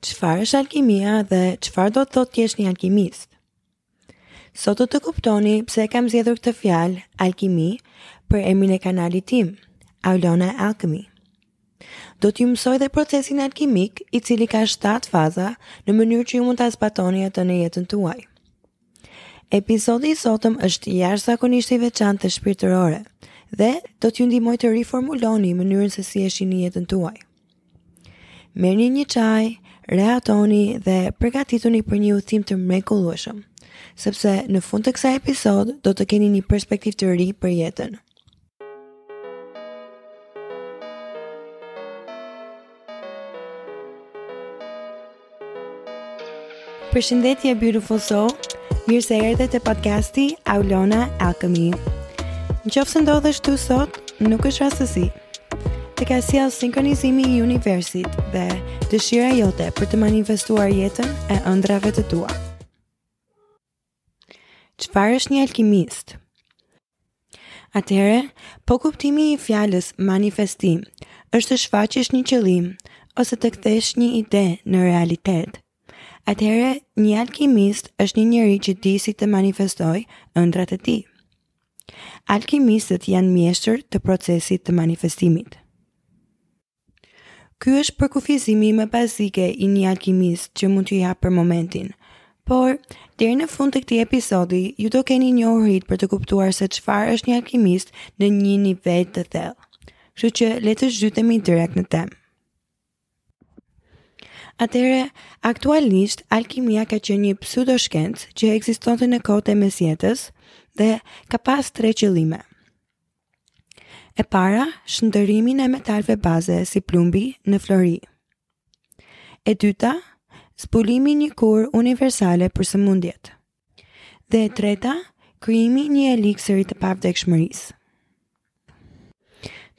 Çfarë është alkimia dhe çfarë do të thotë të jesh një alkimist? Sot do të kuptoni pse e kam zgjedhur këtë fjalë, alkimi, për emrin e kanalit tim, Aulona Alchemy. Do t'ju mësoj dhe procesin alkimik, i cili ka 7 faza, në mënyrë që ju mund ta zbatoni atë në jetën tuaj. Episodi i sotëm është jashtëzakonisht i veçantë e shpirtërore dhe do t'ju ndihmojë të riformuloni mënyrën se si e shihni jetën tuaj. Merrni një çaj, rehatoni dhe përgatituni për një udhëtim të mrekullueshëm, sepse në fund të kësaj episod do të keni një perspektivë të ri për jetën. Përshëndetje beautiful soul. Mirë se erdhe te podcasti Aulona Alchemy. Në qoftë se ndodhesh këtu sot, nuk është rastësi. Të ka sjellë sinkronizimi i universit dhe dëshira jote për të manifestuar jetën e ëndrrave të tua. Çfarë është një alkimist? Atëherë, po kuptimi i fjalës manifestim është të shfaqësh një qëllim ose të kthesh një ide në realitet. Atëherë, një alkimist është një njeri që di si të manifestojë ëndrrat e tij. Alkimistët janë mjeshtër të procesit të manifestimit. Ky është përkufizimi më bazike i një alkimist që mund t'ju jap për momentin. Por, deri në fund të këtij episodi, ju do keni njohuritë për të kuptuar se çfarë është një alkimist në një nivel të thellë. Kështu që le të zhytemi direkt në temë. Atëherë, aktualisht alkimia ka qenë një pseudoshkencë që ekzistonte në kohët e mesjetës dhe ka pas tre qëllime. E para, shndërrimin e metaleve bazë si plumbi në flori. E dyta, zbulimi i një kure universale për sëmundjet. Dhe e treta, krijimi i një eliksiri të pavdekshmërisë.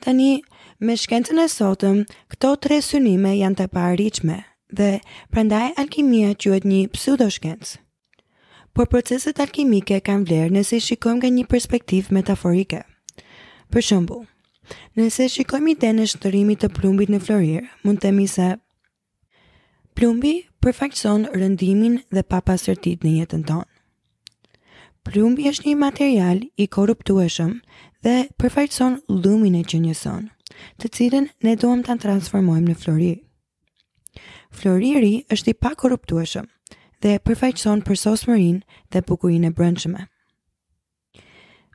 Tani, me shkencën e sotëm, këto tre synime janë të paarritshme dhe prandaj alkimia quhet një pseudoshkencë. Por proceset alkimike kanë vlerë nëse i shikojmë nga një perspektivë metaforike. Për shembull, nëse e shikojmë idenë e shndërrimit të plumbit në florir, mund të themi se plumbi përfaqëson rëndimin dhe papastërtitë në jetën tonë. Plumbi është një material i korruptueshëm dhe përfaqëson llumin e qenies sonë, të cilën ne duam ta transformojmë në florir. Floriri është i pakorruptueshëm dhe përfaqëson përsosmërinë dhe bukurinë e brendshme.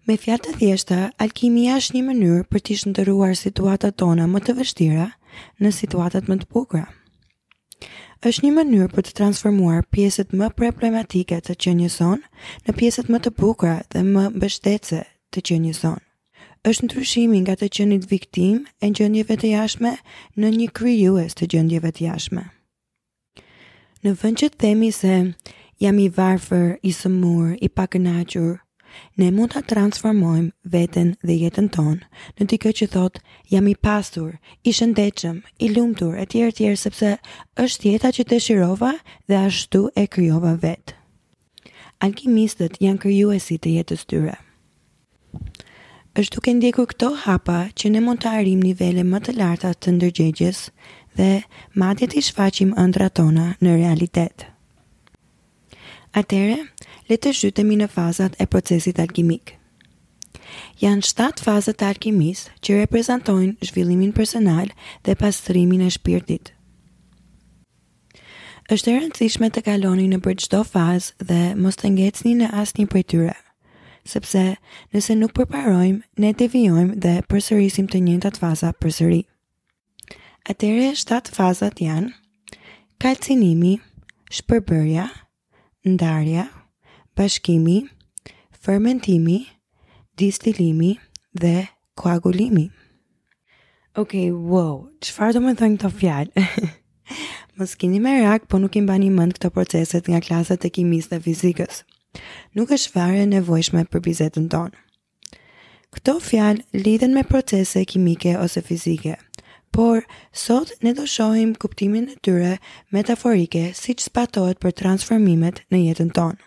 Me fjalë të thjeshta, alkimia është një mënyrë për të shndërruar situatat tona më të vështira në situatat më të bukura. Është një mënyrë për të transformuar pjesët më problematike të qenies sonë në pjesët më të bukura dhe më mbështetëse të qenies sonë. Është ndryshimi nga të qenit viktimë e gjendjeve të jashtme në një krijues të gjendjeve të jashtme. Në vend që të themi se jam i varfër, i sëmurë, i pakënaqur, ne mund të transformojmë veten dhe jetën tonë në dikë që thotë jam i pasur, i shëndetshëm, i lumtur, e tjerë e tjerë, sepse është jeta që dëshirova dhe ashtu e krijova vetë. Alkimistët janë krijuesit e jetës së tyre. Është duke ndjekur këto hapa që ne mund të arrijmë nivele më të larta të ndërgjegjes dhe madje t'i shfaqim ëndrrat tona në realitet. Atëherë, le të zhytemi në fazat e procesit alkimik. Janë shtatë fazat e alkimisë që reprezantojnë zhvillimin personal dhe pastrimin e shpirtit. Është e rëndësishme të kaloni nëpër çdo fazë dhe mos të ngecni në asnjë prej tyre, sepse nëse nuk përparojmë, ne devijojmë dhe përsërisim të njëjtat faza përsëri. Atëherë, shtatë fazat janë, kalcinimi, shpërbërja, ndarja, bashkimi, fermentimi, distilimi dhe koagulimi. Ok, wow, çfarë do me thënë këto fjalë? Mos kini merak, po nuk i mbani mend këto proceset nga klasat e kimisë dhe fizikës. Nuk është fare e nevojshme për bisedën tonë. Këto fjalë lidhen me procese kimike ose fizike, por sot ne do shohim kuptimin e tyre metaforike siç zbatohet për transformimet në jetën tonë.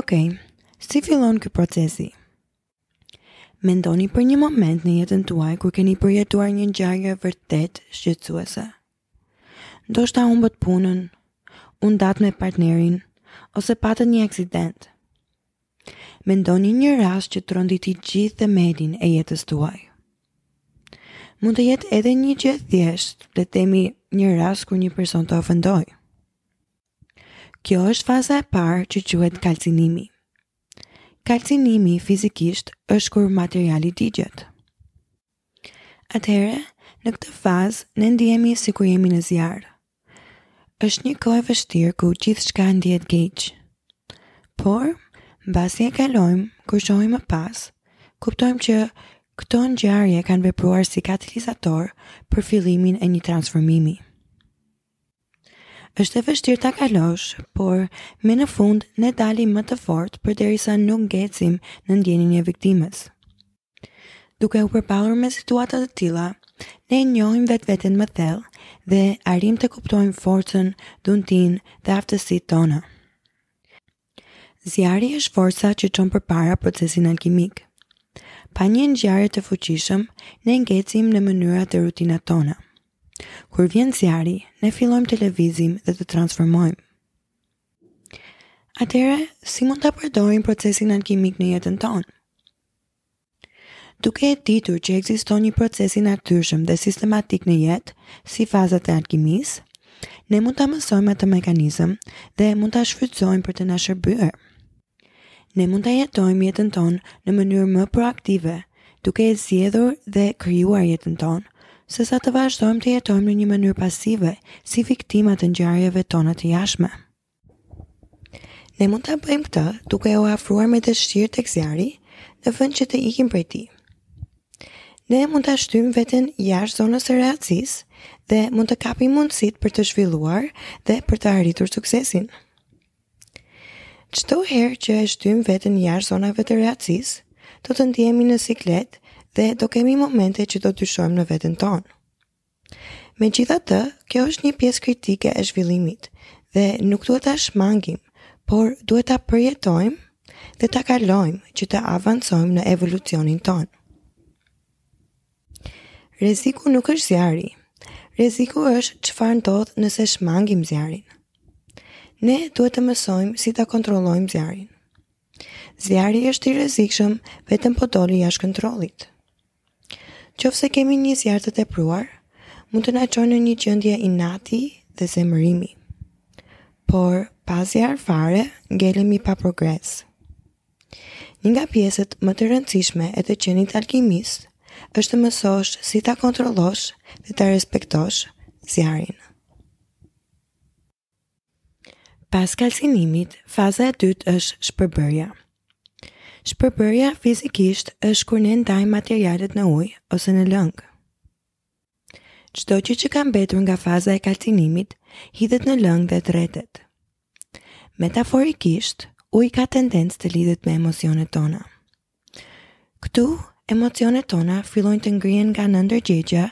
Ok, si fillon ky procesi? Mendoni për një moment në jetën tuaj kur keni përjetuar një ngjarje vërtet shqetësuese. Ndoshta humbët punën, u ndatë me partnerin ose patët një aksident. Mendoni një rast që tronditi gjithë themelin e jetës tuaj. Mund të jetë edhe një gjë e thjeshtë, le të themi një rast kur një person të ofendoi. Kjo është faza e parë që quhet kalcinimi. Kalcinimi fizikisht është kur materiali digjet. Atëherë, në këtë fazë, ne ndihemi sikur jemi në zjarr. Është një kohë e vështirë ku gjithçka ndihet keq. Por, mbasi e kalojmë, kur shohim më pas, kuptojmë që këto ngjarje kanë vepruar si katalizator për fillimin e një transformimi. Është e vështirë ta kalosh, por me në fund ne dalim më të fortë përderisa nuk ngecim në ndjenjën e viktimës. Duke u përballur me situata të tilla, ne njohim vetveten më thellë dhe arrijmë të kuptojmë forcën, dhuntinë dhe aftësitë tona. Zjarri është forca që çon përpara procesin alkimik. Pa një ngjarje të fuqishëm, ne ngecim në mënyrat e rutinat tona. Kur vjen zjarri, ne fillojmë të lëvizim dhe të transformojmë. Atëherë, si mund ta përdorim procesin alkimik në jetën tonë? Duke e ditur që ekziston një proces i natyrshëm dhe sistematik në jetë, si fazat e alkimisë, ne mund ta mësojmë atë mekanizëm dhe mund ta shfrytëzojmë për të na shërbyer. Ne mund ta jetojmë jetën tonë në mënyrë më proaktive, duke e zgjedhur dhe krijuar jetën tonë, se sa të vazhdojmë të jetojmë në një mënyrë pasive, si viktima të ngjarjeve tona të jashtme. Ne mund ta bëjmë këtë duke u afruar me dëshirë tek zjarri në vend që të ikim prej tij. Ne mund ta shtyjmë veten jashtë zonës së rehatisë dhe mund të kapim mundësitë për të zhvilluar dhe për të arritur suksesin. Çdo herë që e shtyjmë veten jashtë zonave të rehatisë, do të ndihemi në siklet dhe do kemi momente që do dyshojmë në veten tonë. Megjithatë, kjo është një pjesë kritike e zhvillimit dhe nuk duhet ta shmangim, por duhet ta përjetojmë dhe ta kalojmë që të avancojmë në evolucionin tonë. Rreziku nuk është zjarri. Rreziku është çfarë ndodh nëse shmangim zjarrin. Ne duhet të mësojmë si ta kontrollojmë zjarrin. Zjarri është i rrezikshëm vetëm po doli jashtë kontrollit. Qoftë se kemi një zjarr të tepruar, mund të na çojë në një gjendje inati dhe zemërimi. Por pa zjarr fare, ngelemi pa progres. Një nga pjesët më të rëndësishme e të qenit alkimist është të mësosh si ta kontrollosh dhe ta respektosh zjarrin. Pas kalcinimit, faza e dytë është shpërbërja. Shpërbërja fizikisht është kur ne ndajmë materialet në ujë ose në lëng. Çdo gjë që ka mbetur nga faza e kalcinimit hidhet në lëng dhe tretet. Metaforikisht, uji ka tendencë të lidhet me emocionet tona. Këtu, emocionet tona fillojnë të ngrihen nga nënndërgjegjja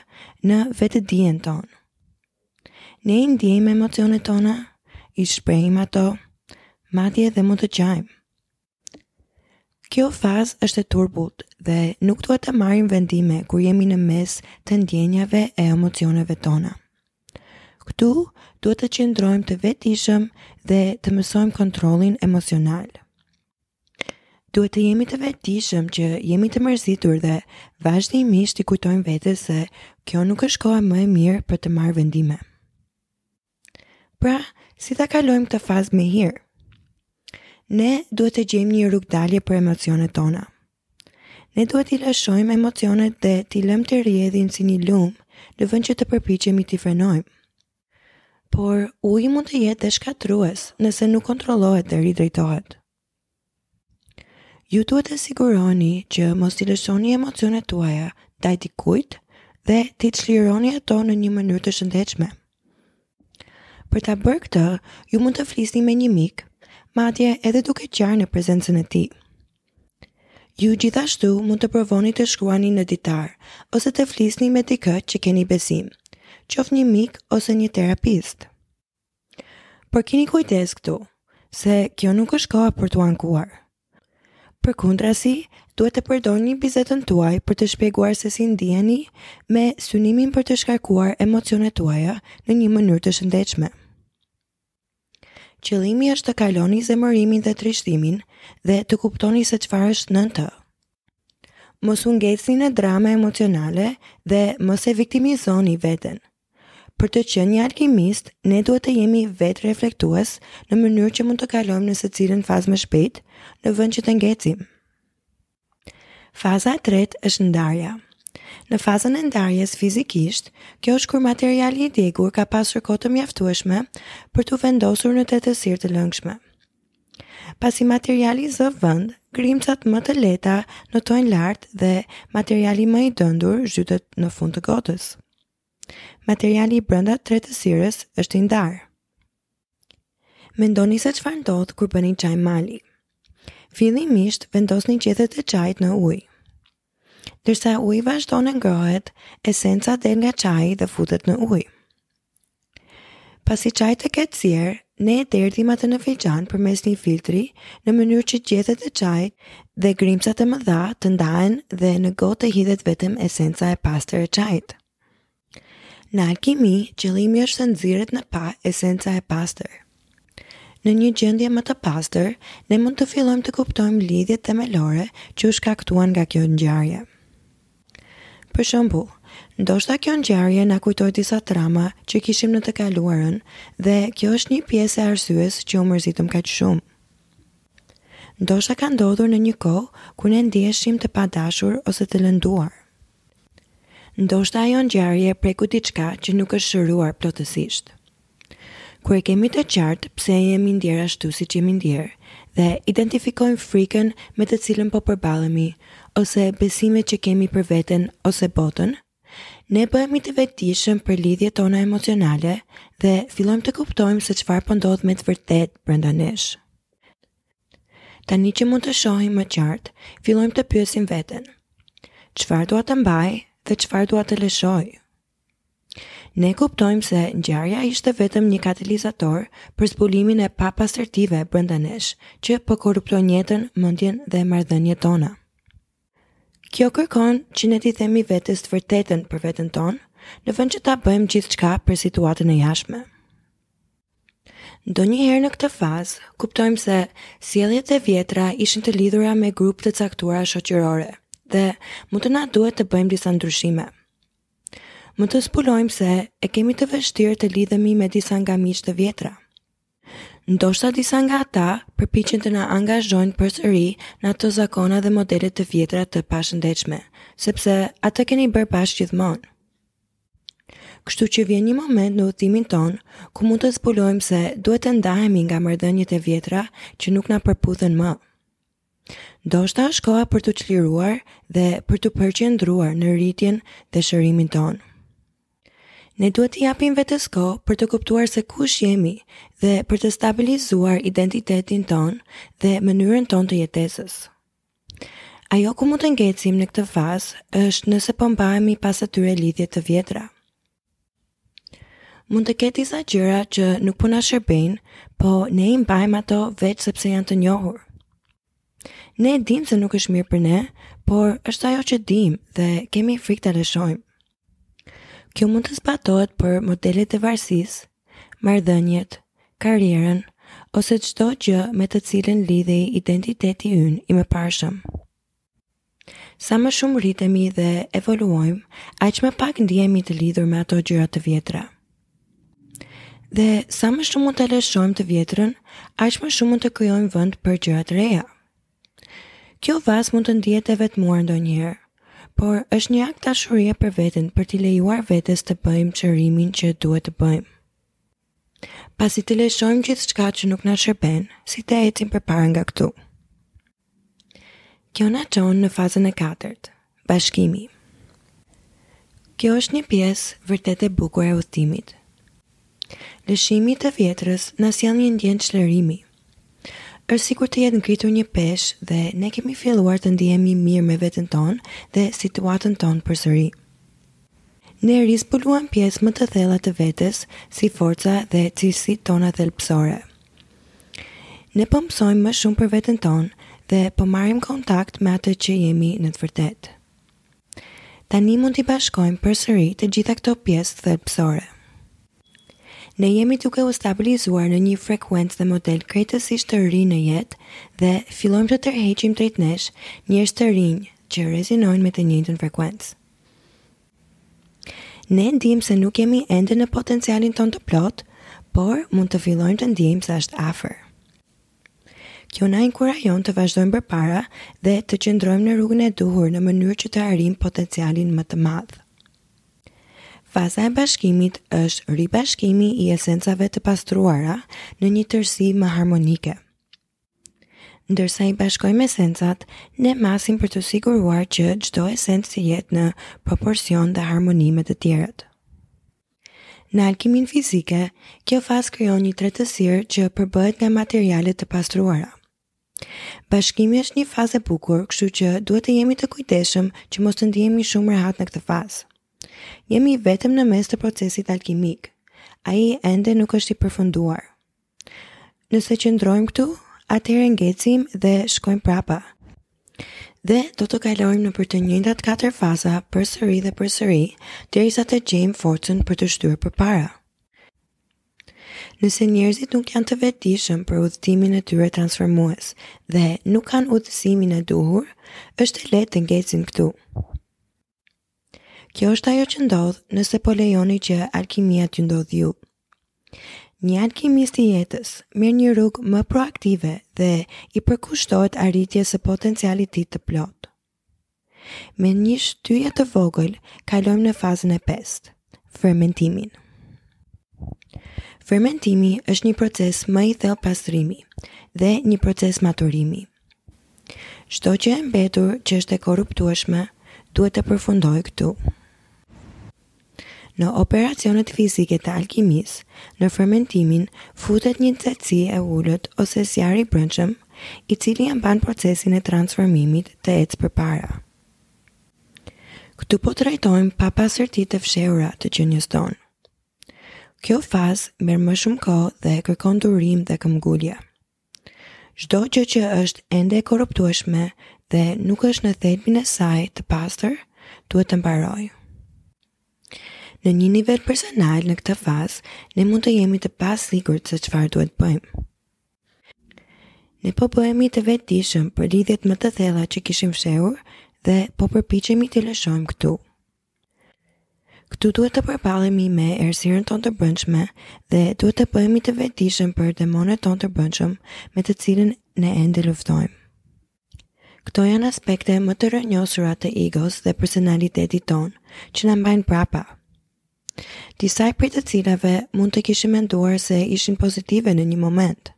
në vetëdijen tonë. Ne i ndjejmë emocionet tona, i shprehim ato, madje dhe mund të qajmë. Kjo fazë është e turbullt dhe nuk duhet të marrim vendime kur jemi në mes të ndjenjave e emocioneve tona. Këtu duhet të qëndrojmë të vetëdijshëm dhe të mësojmë kontrollin emocional. Duhet të jemi të vetëdijshëm që jemi të mërzitur dhe vazhdimisht t'i kujtojmë vetes se kjo nuk është koha më e mirë për të marrë vendime. Pra, si ta kalojmë këtë fazë me hir? Ne duhet të gjejmë një rrugëdalje për emocionet tona. Ne duhet t'i lëshojmë emocionet dhe t'i lëmë të rrjedhin si një lumë, në vend që të përpiqemi t'i frenojmë. Por, uji mund të jetë dhe shkatërrues nëse nuk kontrollohet dhe ridrejtohet. Ju duhet të siguroheni që mos t'i lëshoni emocionet tuaja ndaj dikujt dhe t'i çlironi ato në një mënyrë të shëndetshme. Për ta bërë këtë, ju mund të flisni me një mik, madje edhe duke qarë në prezencën e tij. Ju gjithashtu mund të provoni të shkruani në ditar ose të flisni me dikë që keni besim, qoftë një mik ose një terapist. Por kini kujdes këtu, se kjo nuk është koha për t'u ankuar. Përkundrazi, duhet të përdorni bisedën tuaj për të shpjeguar se si ndiheni me synimin për të shkarkuar emocionet tuaja në një mënyrë të shëndetshme. Qëllimi është të kaloni zemërimin dhe trishtimin dhe të kuptoni se çfarë është nën të. Mos u ngecni në drama emocionale dhe mos e viktimizoni veten. Për të qenë një alkimist, ne duhet të jemi vetëreflektues në mënyrë që mund të kalojmë në secilën fazë më shpejt, në vend që të ngecim. Faza e tretë është ndarja. Në fazën e ndarjes fizikisht, kjo është kur materiali i djegur ka pasur kohë të mjaftueshme për t'u vendosur në tretësirë të lëngshme. Pasi materiali zë vend, grimcat më të lehta notojnë lart dhe materiali më i dëndur zhytet në fund të gotës. Materiali brenda tretësirës është i ndarë. Mendoni se çfarë ndodh kur bëni çaj mali. Fillimisht vendosni gjethet e çajit në ujë. Ndërsa uji vazhdon e ngrohet, esenca del nga çaji dhe futet në ujë. Pasi çaji të ketë zier, ne e derdhim atë në filxhan përmes një filtri, në mënyrë që gjethet e çajit dhe grimcat e mëdha të ndahen dhe në gotë të hidhet vetëm esenca e pastër e çajit. Në alkimi, qëllimi është të nxirret në pah esenca e pastër. Në një gjendje më të pastër, ne mund të fillojmë të kuptojmë lidhjet themelore që u shkaktuan nga kjo ngjarje. Për shembull, ndoshta kjo ngjarje na kujtoi disa trauma që kishim në të kaluarën dhe kjo është një pjesë e arsyes që u mërzitëm kaq shumë. Ndoshta ka ndodhur në një kohë kur ne ndiheshim të padashur ose të lënduar. Ndoshta ajo ngjarje preku diçka që nuk është shëruar plotësisht. Kur e kemi të qartë pse jemi ndjerë ashtu siç jemi ndjerë dhe identifikojmë frikën me të cilën po përballemi ose besimet që kemi për veten ose botën, ne bëhemi të vetëdijshëm për lidhjet tona emocionale dhe fillojmë të kuptojmë se çfarë po ndodh me të vërtetë brenda nesh. Tani që mund të shohim më qartë, fillojmë të pyesim veten. Çfarë dua të mbaj dhe çfarë dua të lëshoj? Ne kuptojmë se ngjarja ishte vetëm një katalizator për zbulimin e papastërtive brenda nesh, që po korruptojnë jetën, mendjen dhe marrëdhëniet tona. Kjo kërkon që ne t'i themi vetes të vërtetën për veten tonë, në vend që ta bëjmë gjithçka për situatën e jashtme. Ndonjëherë në këtë fazë, kuptojmë se sjelljet e vjetra ishin të lidhura me grupe të caktuara shoqërore dhe mund të na duhet të bëjmë disa ndryshime. Mund të zbulojmë se e kemi të vështirë të lidhemi me disa nga miqtë të vjetra. Ndoshta disa nga ata përpiqen të na angazhojnë përsëri në ato zakone dhe modele të vjetra të pashëndetshme, sepse atë keni bërë bashkë gjithmonë. Kështu që vjen një moment në udhëtimin tonë ku mund të zbulojmë se duhet të ndahemi nga marrëdhëniet e vjetra që nuk na përputhen më. Ndoshta është koha për t'u çliruar dhe për t'u përqendruar në rritjen dhe shërimin tonë. Ne duhet t'i japim vetes kohë për të kuptuar se kush jemi dhe për të stabilizuar identitetin tonë dhe mënyrën tonë të jetesës. Ajo ku mund të ngecim në këtë fazë është nëse po mbahemi pas atyre lidhjeve të vjetra. Mund të ketë disa gjëra që nuk po na shërbejnë, po ne i mbajmë ato veç sepse janë të njohur. Ne e dimë se nuk është mirë për ne, por është ajo që dimë dhe kemi frikë ta lëshojmë. Kjo mund të zbatohet për modelet e varësisë, marrëdhëniet, karrierën ose çdo gjë me të cilën lidhej identiteti ynë i mëparshëm. Sa më shumë rritemi dhe evoluojmë, aq më pak ndihemi të lidhur me ato gjëra të vjetra. Dhe sa më shumë mund ta lëshojmë të vjetrën, aq më shumë mund të krijojmë vend për gjëra të reja. Kjo fazë mund të ndihet e vetmuar ndonjëherë, por është një akt dashurie për veten për t'i lejuar vetes të bëjmë shërimin që duhet të bëjmë. Pasi të lëshojmë gjithçka që nuk na shërben, si të ecim përpara nga këtu. Kjo na çon në fazën e katërt, Bashkimi. Kjo është një pjesë vërtet e bukur e udhëtimit. Lëshimi i të vjetrës na sjell një ndjenjë çlirimi. Është sikur të jetë ngritur një peshë dhe ne kemi filluar të ndihemi mirë me veten tonë dhe situatën tonë përsëri. Ne rizbuluam pjesë më të thella të vetes si forca dhe cilësitë tona thelbësore. Ne po mësojmë më shumë për veten tonë dhe po marrim kontakt me atë që jemi në të vërtetë. Tani mund t'i bashkojmë përsëri të gjitha këto pjesë thelbësore. Ne jemi duke u stabilizuar në një frekuencë dhe model krejtësisht të ri në jetë dhe fillojmë të tërheqim drejt nesh njerëz të rinj që rezonojnë me të njëjtën frekuencë. Ne ndiejmë se nuk jemi ende në potencialin tonë të plotë, por mund të fillojmë të ndiejmë se është afër. Kjo na inkurajon të vazhdojmë përpara dhe të qëndrojmë në rrugën e duhur në mënyrë që të arrijmë potencialin më të madh. Faza e bashkimit është ribashkimi i esencave të pastruara në një tërësi më harmonike. Ndërsa i bashkojmë esencat, ne masim për t'u siguruar që çdo esencë të jetë në proporcion dhe harmoni me të tjerët. Në alkiminë fizike, kjo fazë krijon një tretësirë që përbëhet nga materiale të pastruara. Bashkimi është një fazë e bukur, kështu që duhet të jemi të kujdesshëm që mos të ndihemi shumë rehat në këtë fazë. Jemi vetëm në mes të procesit alkimik. Ai ende nuk është i përfunduar. Nëse qëndrojmë këtu, atëherë ngecim dhe shkojmë prapa. Dhe do të kalojmë nëpër të njëjtat katër faza përsëri dhe përsëri, derisa të gjejmë forcën për të shtyrë përpara. Nëse njerëzit nuk janë të vetëdijshëm për udhëtimin e tyre transformues dhe nuk kanë udhëzimin e duhur, është e lehtë të ngecin këtu. Kjo është ajo që ndodh nëse po lejoni që alkimia t'ju ndodhë ju. Një alkimist i jetës merr një rrugë më proaktive dhe i përkushtohet arritjes së potencialit tij të plotë. Me një shtyje të vogël kalojmë në fazën e pestë, fermentimin. Fermentimi është një proces më i thellë pastrimi dhe një proces maturimi. Çdo gjë e mbetur që është e korruptueshme duhet të përfundojë këtu. Në operacionet fizike të alkimisë, në fermentimin futet një nxehtësi e ulët ose zjarr i brendshëm, i cili e mban procesin e transformimit të ecë përpara. Këtu po trajtojmë papastërtitë e fshehura të qenies tonë. Kjo fazë merr më shumë kohë dhe kërkon durim dhe këmbëngulje. Çdo gjë që është ende e korruptueshme dhe nuk është në thelbin e saj të pastër, duhet të mbarojë. Në një nivel personal në këtë fazë, ne mund të jemi të pasigurt se çfarë duhet të bëjmë. Ne po bëhemi të vetëdijshëm për lidhjet më të thella që kishim fshehur dhe po përpiqemi t'i lëshojmë këtu. Këtu duhet të përballemi me errësirën tonë të brendshme dhe duhet të bëhemi të vetëdijshëm për demonët tonë të brendshëm me të cilën ne ende luftojmë. Këto janë aspekte më të rënjosura të egos dhe personalitetit tonë, që na mbajnë prapa. Disa prej të cilave mund të kishim menduar se ishin pozitive në një moment.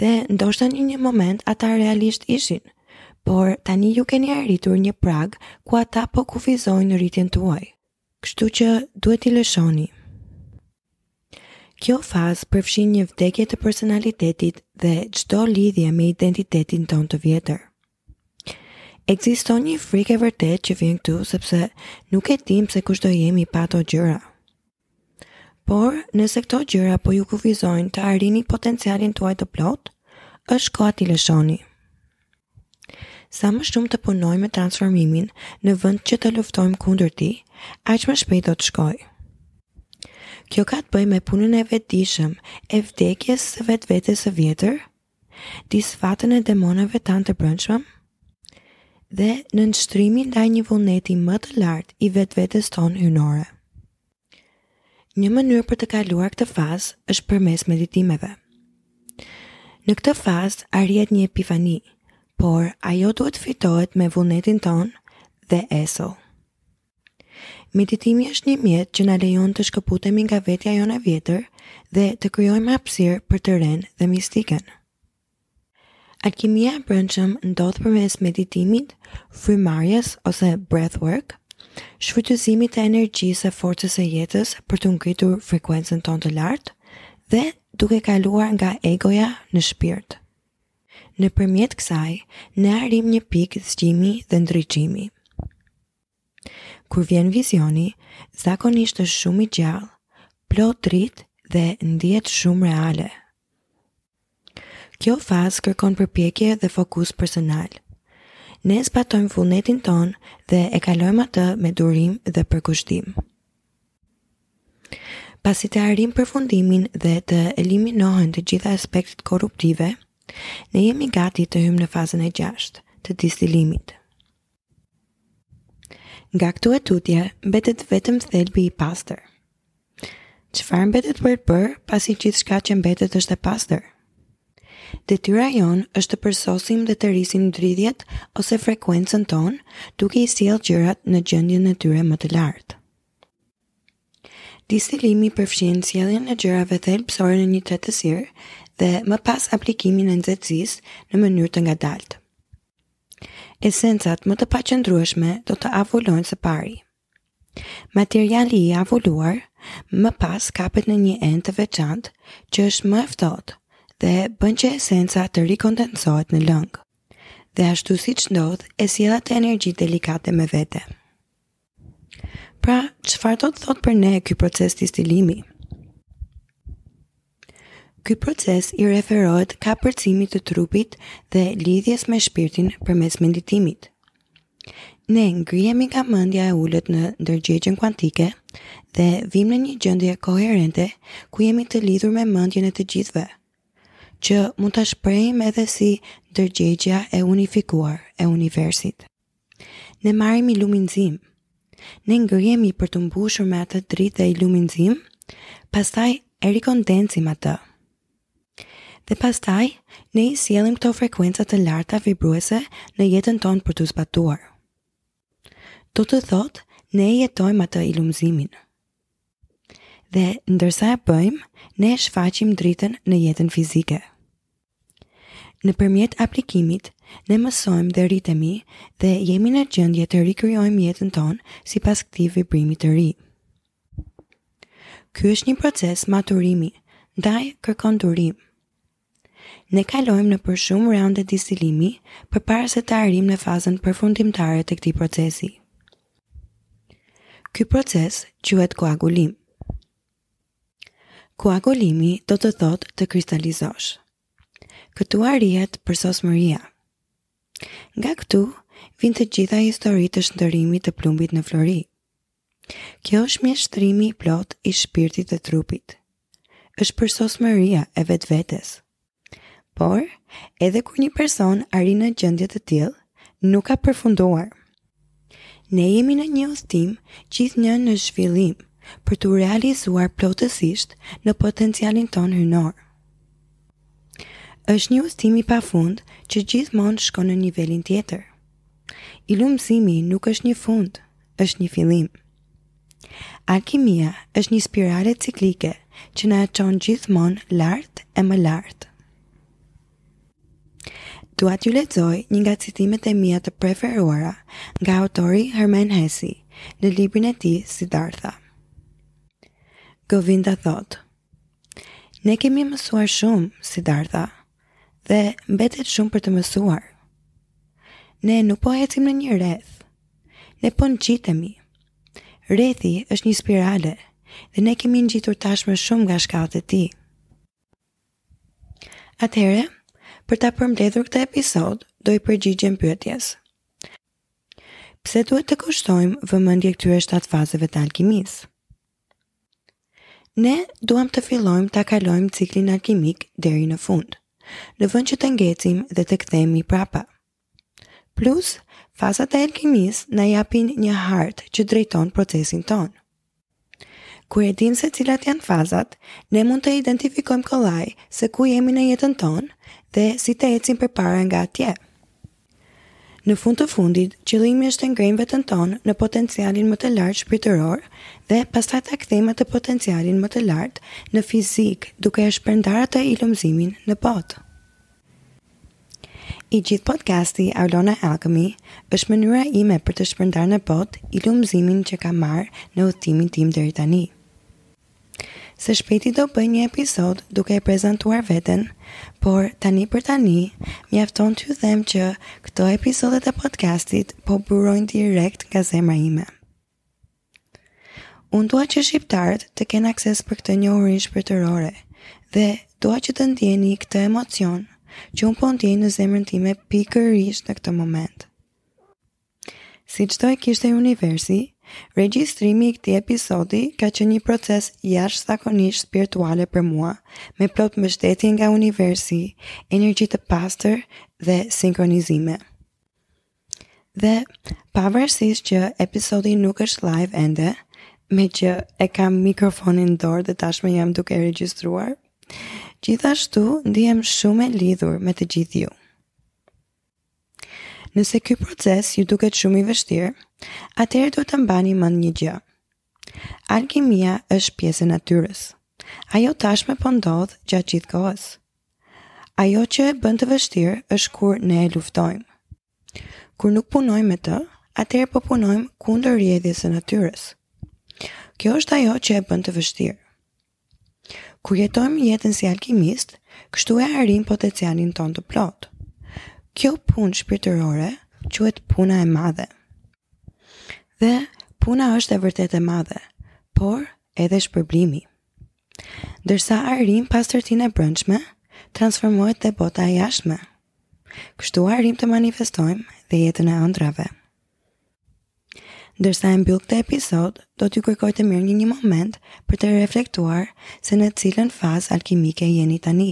Dhe ndoshta në një moment ata realisht ishin, por tani ju keni arritur një prag ku ata po kufizojnë rritjen tuaj. Kështu që duhet t'i lëshoni. Kjo fazë përfshin një vdekje të personalitetit dhe çdo lidhje me identitetin tonë të vjetër. Ekziston një frikë e vërtetë që vjen këtu sepse nuk e dimë se kush do jemi pa ato gjëra. Por, nëse këto gjëra po ju kufizojnë të arrini potencialin tuaj të plotë, është koha t'i lëshoni. Sa më shumë të punojmë me transformimin në vend që të luftojmë kundër tij, aq më shpejt do të shkojë. Kjo ka të bëjë me punën e vetëdijshëm, e vdekjes së vetvetes së vjetër, disfatën e demonëve tanë të brendshëm dhe nënshtrimin ndaj një vullneti më të lartë i vetvetes tonë hyjnore. Një mënyrë për të kaluar këtë fazë është përmes meditimeve. Në këtë fazë arrihet një epifani, por ajo duhet fitohet me vullnetin tonë dhe esëll. Meditimi është një mjet që na lejon të shkëputemi nga vetja jonë e vjetër dhe të krijojmë hapësirë për të renë dhe mistikën. Alkimia e brendshëm ndodh përmes meditimit, frymëmarrjes ose breathwork, shfrytëzimit të energjisë së forcës së jetës për të ngritur frekuencën tonë të lartë dhe duke kaluar nga egoja në shpirt. Nëpërmjet kësaj, ne arrijmë një pikë zgjimi dhe ndriçimi. Kur vjen vizioni, zakonisht është shumë i gjallë, plot dritë dhe ndihet shumë reale. Kjo fazë kërkon përpjekje dhe fokus personal. Ne zbatojmë vullnetin tonë dhe e kalojmë atë me durim dhe përkushtim. Pasi të arrijmë përfundimin dhe të eliminohen të gjitha aspektet korruptive, ne jemi gati të hyjmë në fazën e gjashtë, të distilimit. Nga këtu e tutje, mbetet vetëm thelbi i pastër. Çfarë mbetet për t'u bërë, pasi gjithçka që mbetet është e pastër? Detyra jonë është të përsosim dhe të rrisim dridhjet ose frekuencën tonë duke i sjellë gjërat në gjendjen e tyre më të lartë. Distilimi përfshin sjelljen e gjërave thelbësore në një tretësirë dhe më pas aplikimin e nxehtësisë në mënyrë të ngadaltë. Esencat më të paqëndrueshme do të avullojnë së pari. Materiali i avulluar më pas kapet në një enë të veçantë që është më e ftohtë dhe bën që esenca të rikondensohet në lëng. Dhe ashtu siç ndodh, e sjell atë energji delikate me vete. Pra, çfarë do të thotë për ne ky proces distilimi? Ky proces i referohet kapërcimit të trupit dhe lidhjes me shpirtin përmes meditimit. Ne ngrihemi nga mendja e ulët në ndërgjegjen kuantike dhe vijmë në një gjendje koherente ku jemi të lidhur me mendjen e të gjithëve, që mund ta shprehim edhe si ndërgjegja e unifikuar e universit. Ne marrim iluminizëm. Ne ngrihemi për t'u mbushur me atë dritë dhe iluminizëm, pastaj e rikondensim atë. Dhe pastaj, ne i sjellim këto frekuenca të larta vibruese në jetën tonë për t'u zbatuar. Do të thotë, ne e jetojmë atë iluminizmin. Dhe, ndërsa e bëjmë, ne e shfaqim dritën në jetën fizike. Nëpërmjet aplikimit, ne mësojmë dhe rritemi dhe jemi në gjendje të rikrijojmë jetën tonë sipas këtij vibrimi të ri. Ky është një proces maturimi, ndaj kërkon durim. Ne kalojmë nëpër shumë raunde distilimi përpara se të arrijmë në fazën përfundimtare të këtij procesi. Ky proces quhet koagulim. Koagulimi do të thotë të kristalizosh. Këtu arrihet përsosmëria. Nga këtu vijnë të gjitha historitë e shndërrimit të plumbit në flori. Kjo është mjeshtrimi i plotë i shpirtit dhe trupit. Është përsosmëria e vetvetes. Por, edhe kur një person arrin në gjendje të tillë, nuk ka përfunduar. Ne jemi në një udhëtim gjithnjë në zhvillim për t'u realizuar plotësisht në potencialin tonë hyjnor. Është një udhëtim i pafund që gjithmonë shkon në nivelin tjetër. Ilumëzimi nuk është një fund, është një fillim. Alkimia është një spirale ciklike që na çon gjithmonë lart e më lart. Dua t'ju lexoj një nga citimet e mia të preferuara nga autori Herman Hesse në librin e tij Siddhartha. Govinda thotë: Ne kemi mësuar shumë, Siddhartha, dhe mbetet shumë për të mësuar. Ne nuk po ecim në një rreth, ne po ngjitemi. Rrethi është një spirale dhe ne kemi ngjitur tashmë shumë nga shkallët e tij. Atëherë, për ta përmbledhur këtë episod, do i përgjigjem pyetjes. Pse duhet t'u kushtojmë vëmendje këtyre shtatë fazave të alkimisë? Ne duam të fillojmë ta kalojmë ciklin alkimik deri në fund, në vend që të ngecim dhe të kthehemi prapa. Plus, fazat e alkimisë na japin një hartë që drejton procesin tonë. Kur e dimë se cilat janë fazat, ne mund të identifikojmë kollaj se ku jemi në jetën tonë dhe si të ecim përpara nga atje. Në fund të fundit, qëllimi është të ngremë veten tonë në potencialin më të lartë shpirtëror dhe pastaj ta kthejmë atë potencialin më të lartë në fizik, duke e shpërndarë atë ilumëzimin në botë. I gjithë podcasti Aulona Alchemy është mënyra ime për të shpërndarë në botë ilumëzimin që kam marrë në udhëtimin tim deri tani. Së shpejti do bëj një episod duke e prezantuar veten, por tani për tani mjafton t'ju them që këto episodet e podcastit po burojnë direkt nga zemra ime. Unë dua që shqiptarët të kenë akses për këtë njohurinë shpirtërore dhe dua që të ndjeni këtë emocion që unë po ndjej në zemrën time pikërisht në këtë moment. Siç do e kishte universi, regjistrimi i këtij episodi ka qenë një proces jashtëzakonisht spirituale për mua, me plot mbështetje nga universi, energji të pastër dhe sinkronizime. Dhe pavarësisht që episodi nuk është live ende, meqë e kam mikrofonin në dorë dhe tashmë jam duke regjistruar, gjithashtu ndihem shumë e lidhur me të gjithë ju. Nëse ky proces ju duket shumë i vështirë, atëherë duhet të mbani mend një gjë. Alkimia është pjesë e natyrës. Ajo tashmë po ndodh gjatë gjithë kohës. Ajo që e bën të vështirë është kur ne e luftojmë. Kur nuk punojmë me të, atëherë po punojmë kundër rrjedhjes së natyrës. Kjo është ajo që e bën të vështirë. Kur jetojmë jetën si alkimist, kështu e arrijmë potencialin tonë të plotë. Kjo punë shpirtërore quhet puna e madhe. Dhe puna është vërtet e madhe, por edhe shpërblimi. Ndërsa arrijmë pastërtinë e brendshme, transformohet dhe bota e jashtme. Kështu arrijmë të manifestojmë dhe jetën e ëndrrave. Ndërsa e mbyll këtë episod, do t'ju kërkoj të merrni një moment për të reflektuar se në cilën fazë alkimike jeni tani.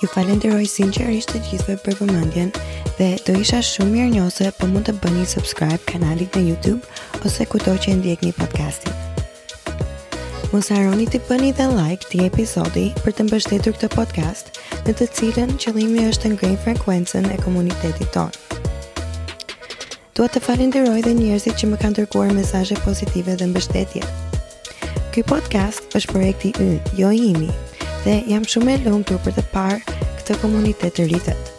Ju falenderoj sinqerisht të gjithëve për vëmendjen dhe do isha shumë mirënjohëse po mund të bëni subscribe kanalit në YouTube ose kudo që e ndiqni podcastin. Mos harroni të bëni dhe like këtij episodi për të mbështetur këtë podcast, në të cilën qëllimi është të ngremë frekuencën e komunitetit tonë. Dua të falenderoj dhe njerëzit që më kanë dërguar mesazhe pozitive dhe mbështetje. Ky podcast është projekti ynë, jo i imi, dhe jam shumë e lumtur për të parë këtë komunitet të rritet.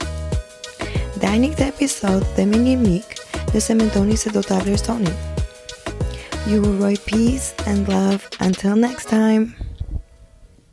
Ndajeni këtë episod dhe me një mik nëse mendoni se do ta vlerësonin. You will write peace and love until next time.